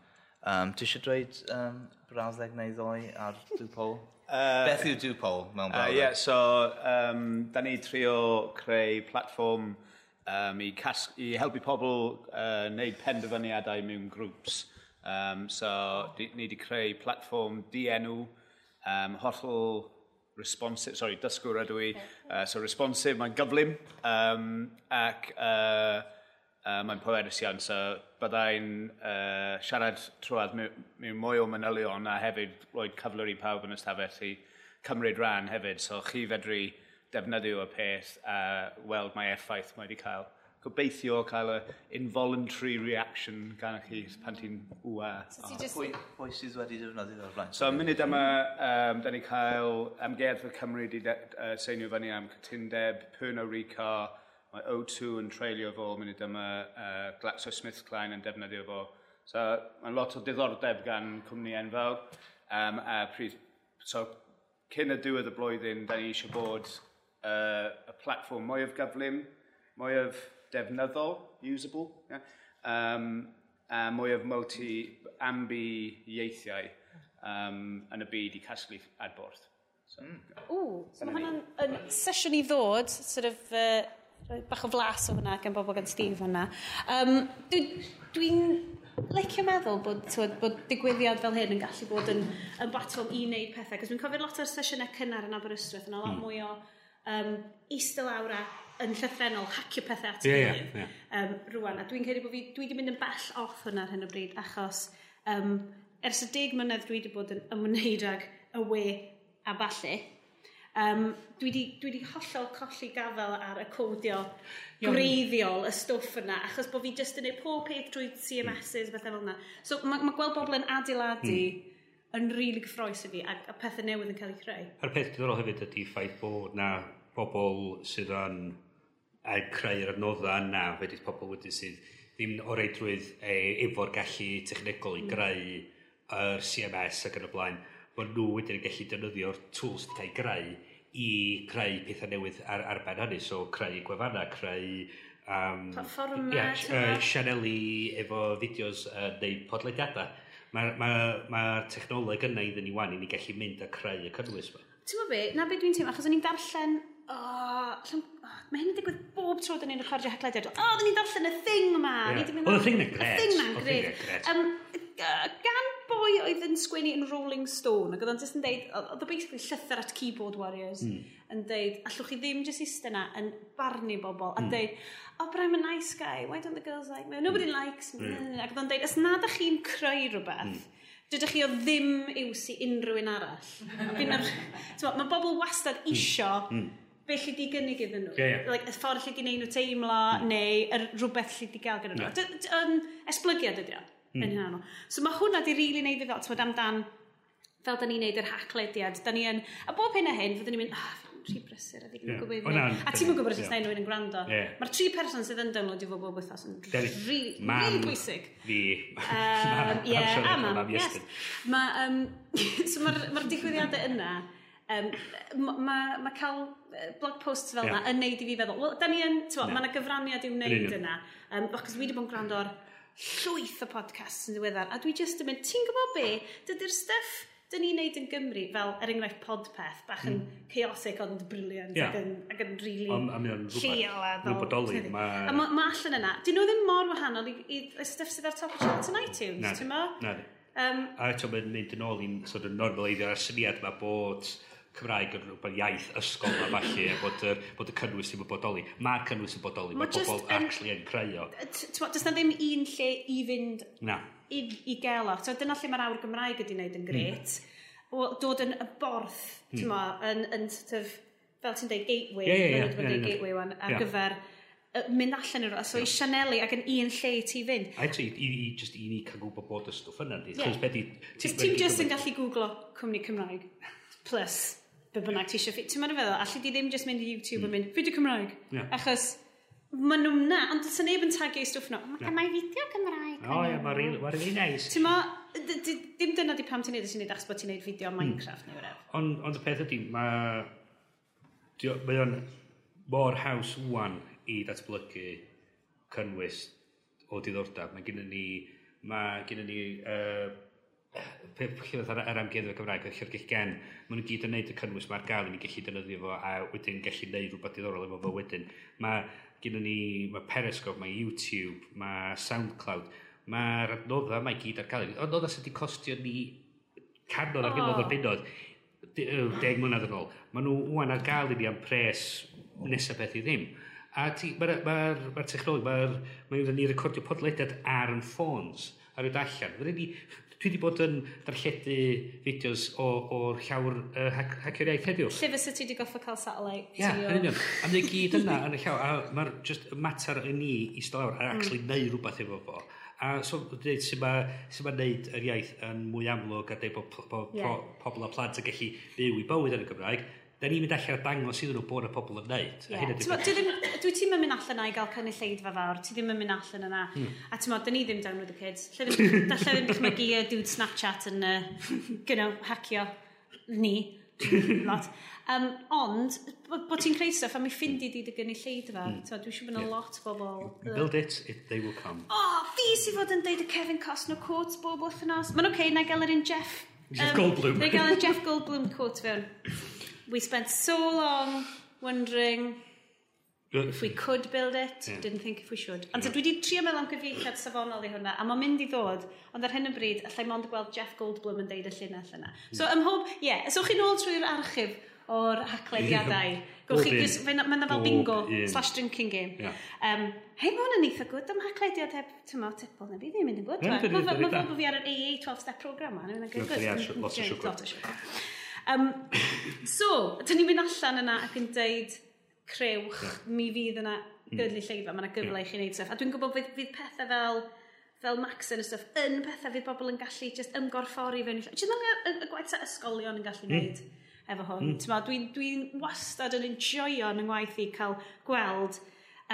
Um, Ti eisiau dweud um, brawddeg neu ddoi ar dwpol? Uh, Beth yw dwpol mewn brawddeg? Uh, yeah, so um, da ni trio creu platform um, i, cas i helpu pobl uh, wneud penderfyniadau mewn grŵps. Um, so di, ni wedi creu platform dienw um, hollol responsive, sorry, dysgwr ydw i, uh, so responsive, mae'n gyflym, um, ac uh, uh, mae'n poerus iawn, so byddai'n uh, siarad trwad mewn mwy o manylion a hefyd roed cyflwyr i pawb yn ystafell i cymryd rhan hefyd, so chi fedru defnyddio y peth a weld mae effaith mae wedi cael gobeithio cael y involuntary reaction gan chi pan ti'n wwa. So ti just... Pwy, pwy sydd wedi defnyddio o'r blaen? So, munud yma, um, da ni cael amgueddfa Cymru wedi uh, seinio fyny am cytundeb, Pernod Rica, mae O2 yn treulio fo munud yma, uh, GlaxoSmithKline yn defnyddio fo. So, mae'n lot o diddordeb gan cwmni enfawr. Um, a pryd, so, cyn y diwedd y blwyddyn, da ni eisiau bod uh, y platform mwyaf gyflym, mwyaf defnyddol, usable, yeah? um, a mwy o multi ambi ieithiau um, yn y byd i casglu adborth. So, mm. Ww, so mae hwnna'n yn sesiwn i ddod, sort of, uh, bach o flas o hwnna gan bobl gan Steve hwnna. Um, Dwi'n dwi, licio meddwl bod, twyd, bod digwyddiad fel hyn yn gallu bod yn, yn batwm i wneud pethau, cos dwi'n cofio lot o'r sesiynau cynnar yn Aberystwyth, yna lot hmm. mwy o um, eistedd lawr a yn llythrenol hacio pethau at yeah, yeah, yeah. Um, rwan. A dwi'n credu bod fi, dwi wedi mynd yn bell off hwnna ar hyn o bryd, achos um, ers y deg mlynedd dwi wedi bod yn ymwneud ag y we a falle, Um, dwi wedi hollol colli gafel ar y codio gwreiddiol, y stwff yna, achos bod fi jyst yn ei pob peth drwy CMSs, bethau mm. fel yna. So mae ma gweld bobl yn adeiladu mm. yn rili really gyffroes i fi, a, a pethau newydd yn cael eu creu. A'r peth diddorol hefyd ydy ffaith bod na bobl sydd yn a creu'r adnoddau yna fedrith pobl wedyn sydd ddim o reidrwydd e, efo'r gallu technegol i mm. greu yr CMS ac yn y blaen bod nhw wedyn yn gallu defnyddio'r tools sydd wedi greu i creu pethau newydd ar, ar ben hynny. So creu gwefannau, creu um, platfformau yeah, uh, sianeli efo fideos uh, neu podlediadau mae'r ma, ma technoleg yna iddyn ni wan i ni gallu mynd a creu y cynnwys yma. Ti'n gwybod be, na beth dwi'n teimlo, achos o'n i'n darllen oh, llym, oh, mae hyn yn digwydd bob tro dyn ni'n recordio heclediad. O, oh, dyn ni'n darllen y thing ma. Yeah. Oedd y thing yn gret. Y thing ma'n gret. Um, gan boi oedd yn sgwennu yn Rolling Stone, ac oedd o'n just yn deud, oedd o basically llythyr at keyboard warriors, mm. yn deud, allwch chi ddim just eistedd yna yn barnu bobl, a mm. deud, oh, but I'm a nice guy, why don't the girls like me? Nobody mm. likes me. Mm. Ac oedd o'n deud, os nad ych chi'n creu rhywbeth, mm dydych chi o ddim iws i unrhyw un arall. Mae bobl wastad isio. Mm be lle di gynnig iddyn nhw. Yeah, yeah. Like, y ffordd lle di neud nhw teimlo, mm. neu er, rhywbeth lle di gael gyda nhw. Yeah. Um, esblygiad ydy o. Mm. Yn hynny. So mae hwnna di rili really neud i fel, ti'n amdan, fel da ni'n neud yr haclediad, da ni yn, a bob hyn a hyn, fyddwn ni'n mynd, oh, tri brysur, a ddim yn gwybod beth. A ti'n gwybod beth yeah. nhw'n yn gwrando. Yeah. Mae'r tri person sydd yn downloadio fo bob wythnos yn rili bwysig. Fi. Ie, a mam. Yes. Ma, um, so mae'r ma digwyddiadau yna, Um, mae ma cael blog posts fel yna yeah. yn neud i fi feddwl, wel, da ni yn, ti'n yeah. mae yna gyfraniad i'w wneud yna. Um, achos fi wedi bod yn gwrando ar llwyth o podcasts yn ddiweddar, a dwi jyst yn mynd, ti'n gwybod be, dydy'r stuff dyn ni'n neud yn Gymru, fel er enghraifft podpeth, bach yn mm. chaotic ond briliant yeah. ac yn, ac yn really lleol a ddol. bodoli. Ma... A mae ma allan yna. Dyn nhw ddim mor wahanol i, i, i stuff sydd ar top of charts yn iTunes, ti'n mo? Na, Um, a eto mae'n mynd yn ôl i'n sort of normaleiddio ar syniad yma bod Cymraeg yn rhywbeth iaith ysgol a falle, a bod, er, bod y cynnwys ddim yn bodoli. Mae'r cynnwys yn bodoli, mae pobl actually yn creu o. Does na ddim un lle i fynd na. i, i gael o. So, dyna lle mae'r awr Gymraeg wedi wneud yn gret. O hmm. Dod yn y borth, mm. mo, yn, yn sort of, fel ti'n dweud, gateway. Yeah, yeah, yeah, yeah, yeah, gateway wan, ar yeah. gyfer mynd allan i'r so i Sianeli ac yn un lle ti fynd. A eto, i, i, just i ni cael gwybod bod y stwff yna. Yeah. Ti'n just yn gallu googlo cwmni Cymraeg. Plus be bynnag ti eisiau ffit. Ti'n meddwl feddwl, allu di ddim just mynd i YouTube mm. yn mynd, fideo Cymraeg. Yeah. Achos, maen nhw'n na, ond dyn neb yn tagio i stwff nhw. Mae yeah. mae fideo Cymraeg. O, ie, mae'n rili neis. Ti'n ma, dim dyna di pam ti'n neud, ti'n neud achos bod ti'n neud fideo hmm. Minecraft neu wref. Ond on y peth ydy, mae... Mae o'n mor haws wwan i datblygu cynnwys o diddordeb. Mae gennym ni... Mae gennym ni... Uh, pe- lle ar amgueddfa Cymraeg a Llyfrgell Gen, maen nhw gyd yn neud y cynnwys mae'r gael i ni gallu defnyddio fo a wedyn gallu neud rhywbeth diddorol efo fo wedyn. Mae gyda ni, mae Periscope, mae YouTube, mae Soundcloud, mae'r adnoddau mae gyd ar gael. Adnoddau sydd wedi costio ni canol ar gyfer oh. o'r bunod, deg mlynedd yn ôl. Maen nhw wwan ar gael i ni am pres nesaf beth i ddim. A mae'r ma ma technolog, mae'n ma ni recordio podlediad ar yn ffôns ar y allan. Fydden ni Dwi wedi bod yn darlledu fideos o'r llawr uh, hac, hacio'r iaith heddiw. Llyfr sydd ti wedi goffa cael satellite. Ia, yeah, yn union. A mae'n gyd yna yn y llawr. A mae'r just mater yn ni i stelawr a mm. actually mm. neu rhywbeth efo fo. A so, dweud sy'n ma, sy ma neud yr iaith yn mwy amlwg a dweud bod po, po, yeah. pobl a plant yn gallu byw i bywyd yn y Gymraeg da ni'n mynd allan a dangos iddyn nhw bod y pobl yn neud. Yeah. Dwi ti'n mynd allan na i gael cynulleidfa fawr, ti ddim yn mynd allan yna. Hmm. A ti'n modd, da ni ddim down with the kids. Lle ddim, da lle ddim dychmygu y dude Snapchat yn, uh, you know, hacio ni. Lot. Um, ond, bod ti'n creu stuff, a mi ffindi di dy gynulleidfa. Mm. Dwi eisiau bod yna lot o bobl... You build it, it, they will come. O, oh, fi sy'n fod yn deud y Kevin Costner quotes bob wythnos. Mae'n oce, okay, na gael yr un Jeff... Jeff um, Goldblum. Na gael yr Jeff Goldblum quote fewn we spent so long wondering if we could build it, yeah. didn't think if we should. Ond yeah. dwi wedi trio meddwl am gyfieithiad safonol i hwnna, a mae'n mynd i ddod, ond ar hyn o bryd, allai mond gweld Jeff Goldblum yn deud y llinell yna. So, ym mhob, ie, yeah, so chi'n ôl trwy'r archif o'r haclediadau. Gwch chi, mae yna fel bingo, slash drinking game. Yeah. Um, Hei, mae hwnna'n eitha gwyd am haclediad heb tymo tipol na fi, ddim mynd yn gwyd. Mae fel bod fi ar yr AA 12-step program ma, yn gwyd. Lot o siwgr. Um, so, dyn ni'n mynd allan yna ac yn deud, crewch, mi fydd yna hmm. gydlu lleifau, mae yna gyfle i chi wneud stuff. A dwi'n gwybod fydd, fydd pethau fel, fel Max yn y stuff, yn pethau fydd bobl yn gallu just ymgorffori fewn i lle. Ti'n meddwl y, y gwaith ysgolion yn gallu hmm. wneud mm. efo hwn? Mm. Dwi'n dwi wastad yn enjoyo yn ngwaith i cael gweld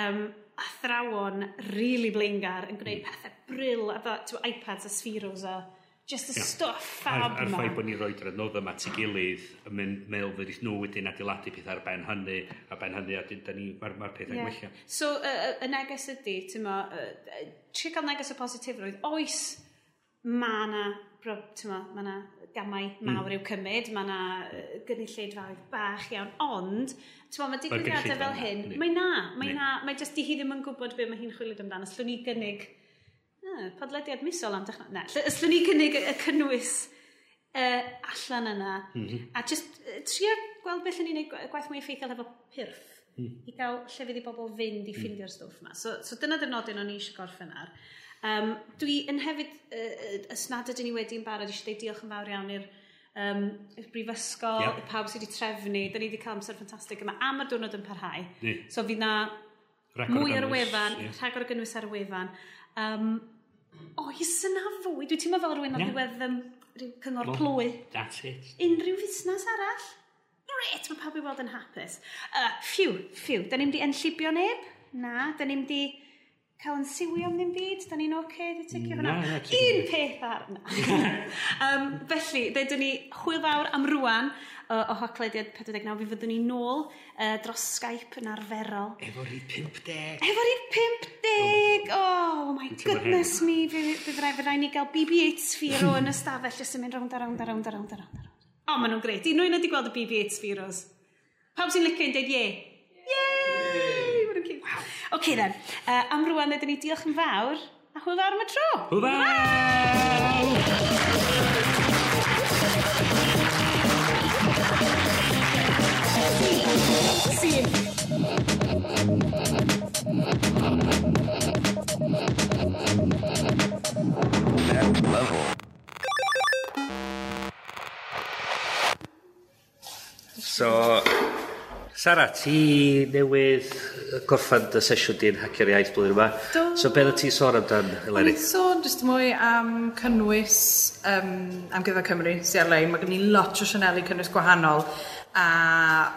um, athrawon really blingar yn gwneud hmm. pethau bril efo iPads a spheros a just y yeah. stuff fab yma. A'r, ar ffaith bod ni'n rhoi'r yr adnodd yma ei gilydd, yn mynd meddwl fyddi nhw wedyn adeiladu peth ar ben hynny, a ben hynny, a mae'r ni, mae'r ma peth yeah. gwella. So, y uh, uh, neges ydy, ti'n ma, uh, tri gael neges y positifrwydd, oes, mae na, ti'n ma, ma na gamau mawr mm. i'w cymryd, mae na uh, gynulleidfaoedd bach iawn, ond, ti'n ma, mae digwyddiadau fel hyn, mae na, mae na, mae jyst di hi ddim yn gwybod be mae hi'n chwilio amdano, slwn ni gynnig ah, podlediad misol am dechnau. Na, ysdyn ni cynnig y cynnwys uh, allan yna. Mm -hmm. A just uh, trio gweld beth ni'n gwneud gwaith mwy effeithiol efo pyrff. Mm. I gael lle fydd i bobl fynd i ffindio'r stwff yma. So, so dyna dy'r nodyn o'n i eisiau gorffen ar. Um, dwi yn hefyd, uh, ysnad ydyn ni wedi'n barod, eisiau dweud diolch yn fawr iawn i'r um, i'r brifysgol, yep. i pawb sydd wedi trefnu. Da ni wedi cael amser ffantastig yma. am y diwrnod yn parhau. Ni. So fydd na Racor mwy ar y wefan, yeah. rhagor o gynnwys ar y wefan. Um, Oes yna fwy? Dwi ti'n meddwl rhywun o ddiwedd um, rhyw cyngor Love. plwy. That's it. Unrhyw fusnes arall? Gret, mae pawb i weld yn hapus. Uh, ffiw, ffiw, da ni'n di enllibio neb? Na, da ni'n di cael yn siwio am ddim byd, da ni'n oce, okay, dwi'n ticio hwnna. Un peth ar yna. um, felly, dde ni hwyl fawr am rwan o, o hoclediad 49, fi fyddwn ni nôl uh, dros Skype yn arferol. Efo rhi 50! Efo rhi 50! Oh, my oh goodness me, bydd fy rai ni gael BB-8 sphero yn ystafell jyst yn mynd rownd a rownd a rownd a rownd a rownd. O, maen nhw'n gret. Un un wedi gweld y BB-8 spheros. Pawb sy'n licio yn dweud ie. Ie! Maen nhw'n cute. Wow. Then, uh, am rwan ydyn ni diolch yn fawr a hwyl fawr am y tro. Hwyl fawr! sîn. Level. So, Sara, ti newydd gorffan dy sesiwn di'n hacio'r iaith blwyddyn yma. Do. So, beth ti sôn amdan, Eleri? Dwi'n sôn jyst mwy am cynnwys um, am gyfer Cymru sy'n ar-lein. Mae gen i lot o sianeli cynnwys gwahanol a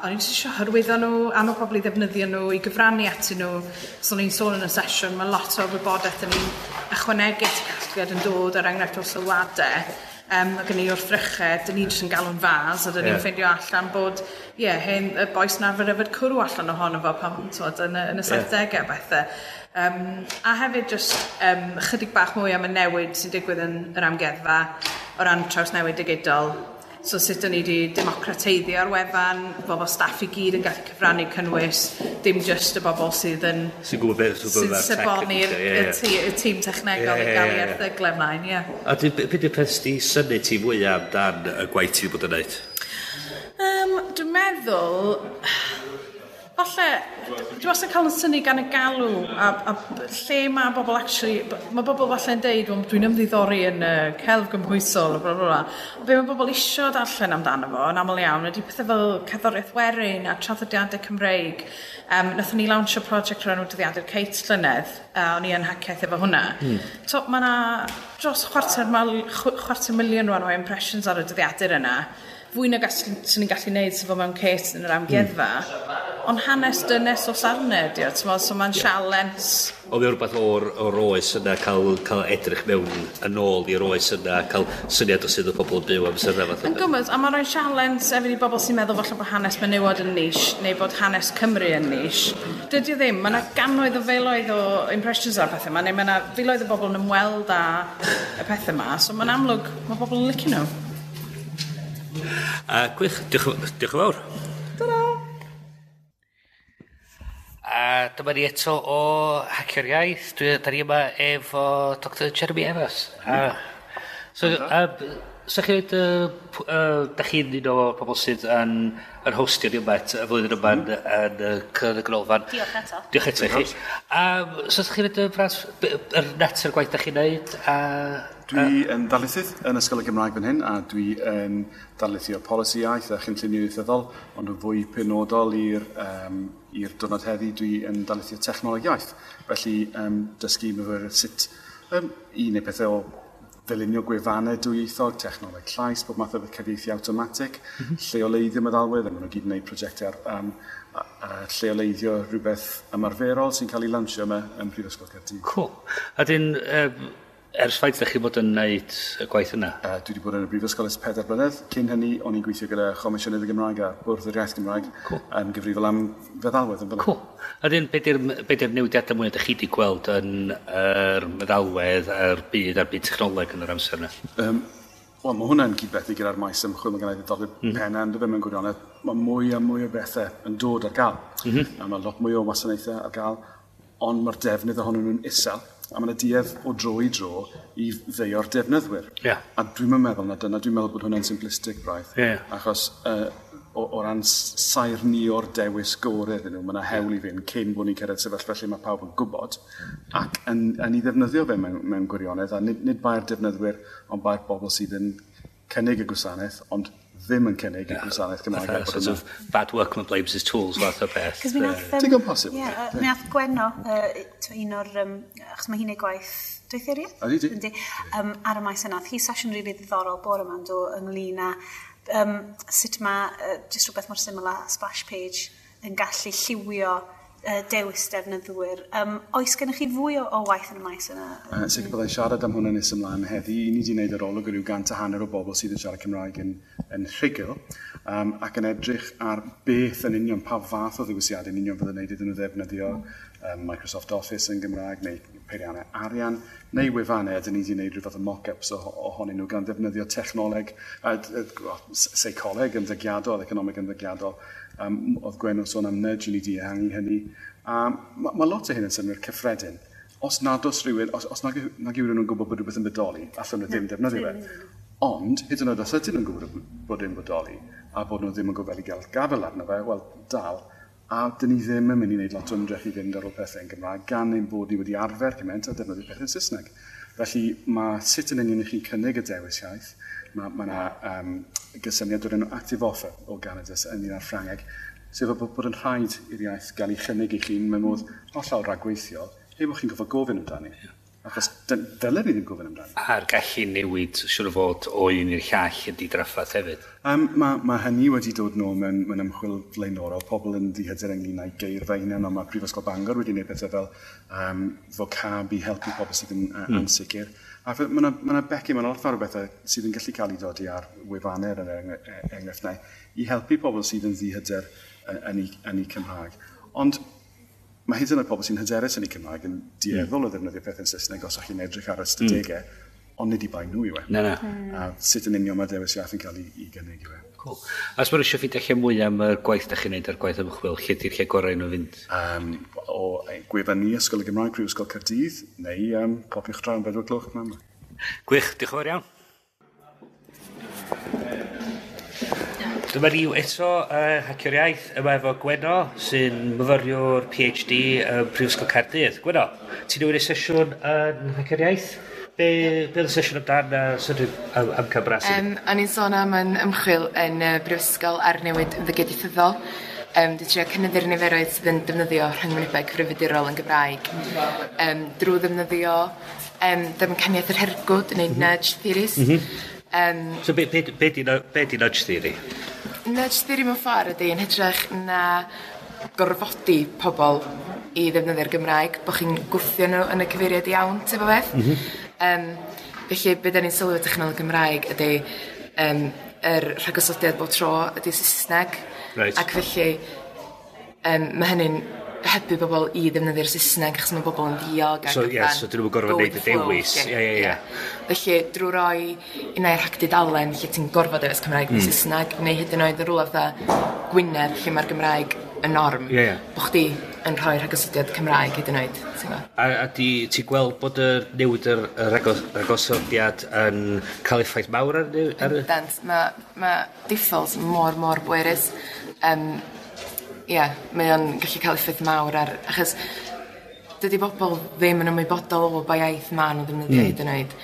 o'n i'n eisiau hyrwyddo nhw, am y pobl i ddefnyddio nhw, i gyfrannu atyn nhw. So o'n i'n sôn yn y sesiwn, mae lot o wybodaeth yn ni'n ychwanegu at y casgliad yn dod ar enghraifft o sylwadau. Um, ac yn ei wrthrychau, dyn ni jyst yn galw'n fas, a dyn ni'n yeah. ffeindio allan bod, ie, yeah, hyn, y boes na fyr yfyd cwrw allan ohono fo pan, twod, yn y, yn y 70au yeah. bethau. Um, a hefyd jyst um, chydig bach mwy am y newid sy'n digwydd yn yr amgeddfa o ran traws newid digidol So sut o'n ni wedi democrateiddio ar wefan, bobl staff i gyd yn gallu cyfrannu cynnwys, dim just y bobl sydd yn... Sy'n gwybod beth sy'n bod sabonu'r tîm technegol i gael ei erthyglau ymlaen, ie. A beth yw'r peth sy'n syni ti fwyaf amdan y gwaith ti'n bod yn neud? Um, dwi'n meddwl falle, dwi wastad cael yn syni gan y galw, a, a lle mae bobl actually, mae bobl falle yn deud, well, dwi'n ymddiddori yn uh, celf gymhwysol, bla bla bla. Be mae bobl isio darllen amdano fo, yn aml iawn, ydy pethau fel cerddoriaeth werin a traddodiadau Cymreig. Um, nathon ni lawnsio prosiect rhan o dyddiadur Kate Llynedd, a o'n i yn haceth efo hwnna. Mm. So, mae yna dros chwarter, mal, chwarter miliwn rwan o impressions ar y dyddiadur yna. Fwy na gallu, sy'n ni'n gallu neud sef o mewn Kate yn yr amgueddfa. Mm ond hanes dynes o sarne, diolch, so mae'n sialens. O e'n rhywbeth o'r, or oes yna cael, cael edrych mewn yn ôl i'r oes yna, cael syniad o sydd y pobl yn byw am sy'n rhaid. Yn gwmwys, a mae'n rhoi sialens efo i bobl sy'n meddwl falle bod hanes menywod yn nish, neu bod hanes Cymru yn nish. Dydy o ddim, mae yna ganoedd o feloedd o impressions ar pethau yma, neu mae yna filoedd o bobl yn ymweld â y pethau yma, so mae'n amlwg, mae bobl yn licio nhw. A gwych, diolch, diolch yn fawr. Ta-da! A dyma ni eto o Hacio'r Iaith. Dwi, da ni yma efo Dr Jeremy Evans. A, so, um, so chi dweud, uh, uh, da chi'n un o pobl sydd yn, yn hostio ni yma, y flwyddyn yma mm-hmm. yn, yn, yn y gynolfan. Diolch eto. Diolch eto i chi. Um, so chi'n dweud, Frans, yr natur gwaith da chi'n neud? A, Dwi yn darlithydd yn Ysgol y Gymraeg fan hyn a dwi yn darlithio polisi iaith a chynllunio ieithyddol, ond yn fwy penodol i'r um, i'r diwrnod heddi, dwi yn dalithu'r technoleg iaith. Felly, um, dysgu myfyr sut um, un neu pethau o ddilynio gwefannau dwyieithog, technoleg llais, bob math o cyfieithu automatic, mm -hmm. lleoleiddio meddalwedd, a maen nhw gyd yn gwneud prosiectau ar um, a, a lleoleiddio rhywbeth ymarferol sy'n cael ei lansio yma ym Prifysgol Caerdydd. Cool. A dyn, um, ers ffaith ydych chi bod yn wneud y gwaith yna? Uh, dwi wedi bod yn y brifysgol ys pedair blynedd. Cyn hynny, o'n i'n gweithio gyda Chomisiynydd y Gymraeg a Bwrdd yr Iaith Gymraeg cool. yn gyfrifol am feddalwedd yn fyna. Cool. A dyn, be di'r newidiadau mwy ydych chi wedi gweld yn yr er meddalwedd a'r byd a'r byd technoleg yn yr amser yna? Um, Wel, mae hwnna'n cydbethu gyda'r maes ymchwil mae gennym ddod mm. penna, yn dyfod mewn gwirionedd. Mae mwy a mwy o bethau yn dod ar gael. Mm -hmm. A mae lot mwy o wasanaethau ar gael, ond mae'r defnydd ohonyn nhw'n isel a mae yna duedd o dro i dro i ddeuo'r defnyddwyr. Yeah. A dwi'n meddwl na dyna, dwi'n meddwl bod hwnna'n simplistic braidd. Yeah. Achos uh, o, o ran sair ni o'r dewis gorau iddyn nhw, mae yna hewl i fynd cyn bod ni'n cyrraedd sefyllfa lle mae pawb yn gwybod ac yn, yn ei ddefnyddio fe mewn, mewn gwirionedd a nid, nid bai'r defnyddwyr ond bai'r bobl sydd yn cynnig y gwasanaeth ond ddim yn cynnig i gwasanaeth Gymraeg. Fatha sort of bad workman blames his tools fath o beth. Cos mi nath... Um, Digon posib. Ie, yeah, uh, mi nath Gwenno, uh, un o'r... Um, achos mae hi'n ei gwaith dweithio'r Ydy, di. Ydy. Um, ar y maes yna, hi sesiwn rili ddiddorol bore yma'n dod ynglyn â um, sut mae uh, jyst rhywbeth mor syml a splash page yn gallu lliwio uh, dewis defnyddwyr. Um, oes gennych chi fwy o, o waith yn y maes yna? Uh, sicr byddai'n siarad am hwnna nes ymlaen heddi. Ni wedi gwneud yr olwg ryw gant a hanner o bobl sydd yn siarad Cymraeg yn, yn rhugl um, ac yn edrych ar beth yn union, pa fath o ddiwysiadau yn union fyddai'n gwneud iddyn nhw ddefnyddio um, Microsoft Office yn Gymraeg neu peiriannau arian neu wefannau, ydyn ni wedi gwneud rhywbeth o mock-ups ohonyn nhw gan ddefnyddio technoleg, uh, uh, seicoleg ymddygiadol, economeg ymddygiadol, um, oedd Gwen o'n sôn am nudge ni di ehangu hynny. Um, mae ma lot o hyn yn symud cyffredin. Os nad oes rhywun, os, os nag, nag yw nhw'n gwybod bod rhywbeth yn bodoli, allan nhw ddim defnyddio fe. Ond, hyd yn oed os ydyn nhw'n gwybod bod yn bodoli, a bod nhw ddim yn gofeli gael gafel arno fe, wel, dal, a dyn ni ddim yn mynd i wneud lot o ymdrech i fynd ar ôl pethau yn Gymraeg, gan ein bod ni wedi arfer cymaint a defnyddio pethau yn Saesneg. Felly mae sut yn union i chi'n cynnig y dewis iaith, mae ma yna um, gysyniad o'r enw active offer o Ganadus yn un ar Ffrangeg, sef bod, bod yn rhaid i'r iaith gael ei chynnig i chi'n mewn modd hollol ragweithiol, heb bod chi'n gofod gofyn amdani. Achos dylen ni ddim gofyn amdani. A'r gallu newid siwr o fod o un i'r llall ydy draffaeth hefyd. Um, mae ma hynny wedi dod nôl mewn, mewn ymchwil flaenorol. Pobl yn ddihyder ynglyn â'i geirfa hunan, ond mae Prifysgol Bangor wedi gwneud pethau fel um, vocab i helpu pobl sydd yn mm. ansicr. Uh, A mae yna, ma yna becu, mae yna lot fawr o bethau sydd yn gallu cael ei dodi ar wefannau yn yr e- e- enghraifft yna i helpu pobl sydd yn ddihyder yn eu, yn eu Cymraeg. Ond mae hyd yn oed pobl sy'n hyderus yn ei Cymraeg yn dieddol mm. o ddefnyddio pethau'n Saesneg os o'ch chi'n edrych ar ystadegau. Mm ond nid i bai nhw i we. Na, na. Mm. A sut yn union mae dewis iaith yn cael ei, ei gynnig i we. Cool. A sbwyr eisiau ffeindio lle mwy am y gwaith da chi'n neud ar gwaith ymchwil, lle di'r lle gorau nhw fynd? Um, o e, gwefan ni, Ysgol y Gymraeg, Rhyw Ysgol Cardydd, neu um, popiwch draw yn bedwar gloch yma. Gwych, diolch yn fawr iawn. Dyma ni eto uh, Hacio'r Iaith yma efo Gweno sy'n myfyriwr PhD ym Prifysgol Cardydd. Gweno, ti'n newid y sesiwn yn Hacio'r Iaith? Be, be oedd y sesiwn amdan amdana sydd am, am cyfrasu? Um, o'n i'n sôn am yn ymchwil yn uh, Brifysgol ar newid yn ddigediethyddol. Um, Dwi'n trio cynnyddu'r niferoedd sydd yn defnyddio rhyngwynebau cyfrifydurol yn Gymraeg. Um, drwy ddefnyddio um, ddefnycaniaeth yr hergwd yn neu mm -hmm. nudge theories. Mm -hmm. um, so be, be, be, di, be di nudge theory? Nudge theory mewn ffordd ydy yn hytrach na gorfodi pobl i ddefnyddio'r Gymraeg, bod chi'n gwthio nhw yn y cyfeiriad iawn, ti'n beth? Mm -hmm. Um, felly, be da ni'n sylwi o technoleg Gymraeg ydy um, yr rhagosodiad bod tro ydy Saesneg. Right. Ac felly, um, mae hynny'n hybu bobl i ddefnyddio'r Saesneg achos mae bobl yn ddiog so, yeah, so dyn nhw'n gorfod wneud y dewis yeah, yeah, yeah. felly drwy roi unau rhac dudalen lle ti'n gorfod dewis Cymraeg mm. Saesneg neu hyd yn oed yn rhywle fatha Gwynedd lle mae'r Gymraeg y norm. Yeah. Yeah. Bo chdi yn rhoi hagosodiad Cymraeg hyd yn oed. A, a di, ti gweld bod y newid yr, rhagosodiad yn cael effaith mawr ar, ar. Dant, mae ma diffols mor, mor bwerus. Um, yeah, mae o'n gallu cael effaith mawr ar... Achos dydy bobl ddim yn ymwybodol o ba iaith ma nhw ddefnyddio mm. hyd yn oed.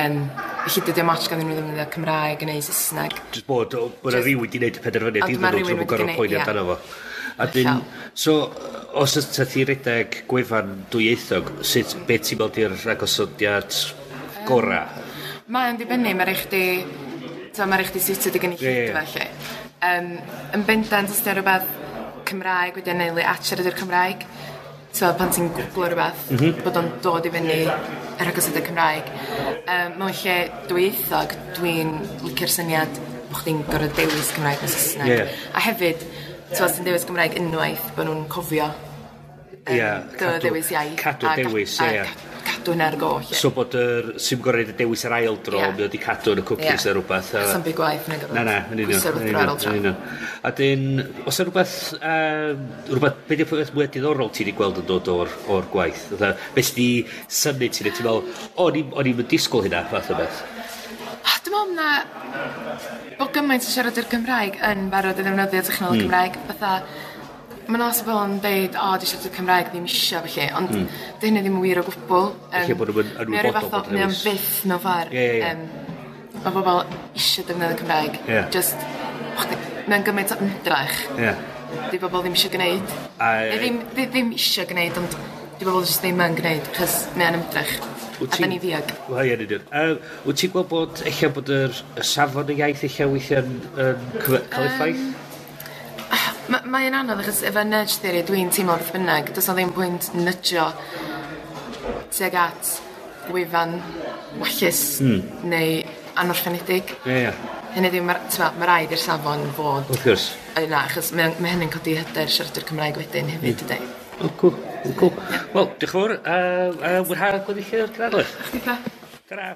Um, felly dydy o match gan nhw ddefnyddio Cymraeg yn ei Saesneg. Jyst bod, bod y rhywun wedi gwneud y penderfyniad iddyn nhw, dwi'n gwneud poeni amdano fo. A dyn, so, os ydy ti redeg gwefan dwyieithog, sut, beth ti'n bod i'r agosodiad gora? Um, Mae'n dibynnu, mae rhaid chi, so mae rhaid chi sut ydy gen i chyd yeah. felly. Um, yn bendant, os ti'n rhywbeth Cymraeg wedyn neu atcher ydy'r Cymraeg, so pan ti'n gwglo rhywbeth, mm -hmm. bod o'n dod i fyny yr agosodiad Cymraeg. Um, mewn lle dwyieithog, dwi'n licio'r syniad bod chdi'n gorfod dewis Cymraeg yn Saesneg. Yeah. A hefyd, yeah. sy'n dewis Gymraeg unwaith, bod nhw'n cofio um, yeah, dy dewis iaith. Cadw dewis, ie. Yeah. Cadw hynna ar goll. So bod yr, sy'n gorau y dewis yr ail dro, yeah. mi wedi cadw yn y cwcis yeah. a rhywbeth. A... Sa'n byd gwaith yn y Na, na, yn union. A dyn, os yna rhywbeth, uh, rhywbeth, beth yw'r peth mwy diddorol ti wedi gweld yn dod o'r, or gwaith? Beth di wedi syni ti'n ti'n meddwl, o'n i'n disgwyl hynna, fath o beth? Dwi'n meddwl na bod gymaint o siarad i'r Cymraeg yn barod i ddefnyddio technoleg mm. Cymraeg. Fatha, mae'n os bobl yn dweud, o, di siarad i'r Cymraeg ddim isio, felly, ond mm. dy hynny ddim yn wir o gwbl. Um, bod yn ymwybodol. Mae o'n fyth mewn ffordd. Yeah, yeah. um, mae bobl eisiau defnyddio Cymraeg. Yeah. Just, mae'n gymaint o ymdrach. Yeah. Di bobl ddim eisiau gwneud. I... Ddim, ddim, eisiau gwneud, ond di bobl jyst ddim yn gwneud, chos mae'n ymdrach. Wyt a da ni ddiog. Wel, ie, nid Um, wyt ti'n gweld bod, eich bod yr, safon y iaith eich weithio yn, cael effaith? Um, Mae'n ma anodd achos efo nudge theory dwi'n teimlo beth bynnag, does o ddim pwynt nudgeio tuag at wefan wellus mm. neu anorffenedig. Ie, yeah, ie. Yeah. Hynny ddim, mae ma raid i'r safon fod... Wrth gwrs. Yna, achos mae ma hynny'n codi hyder siaradwyr Cymraeg wedyn hefyd, mm. dydy. Cwl, cwl. Wel, diolch yn fawr, a, a mwynhau gweddill yr cyfadledd. Gra.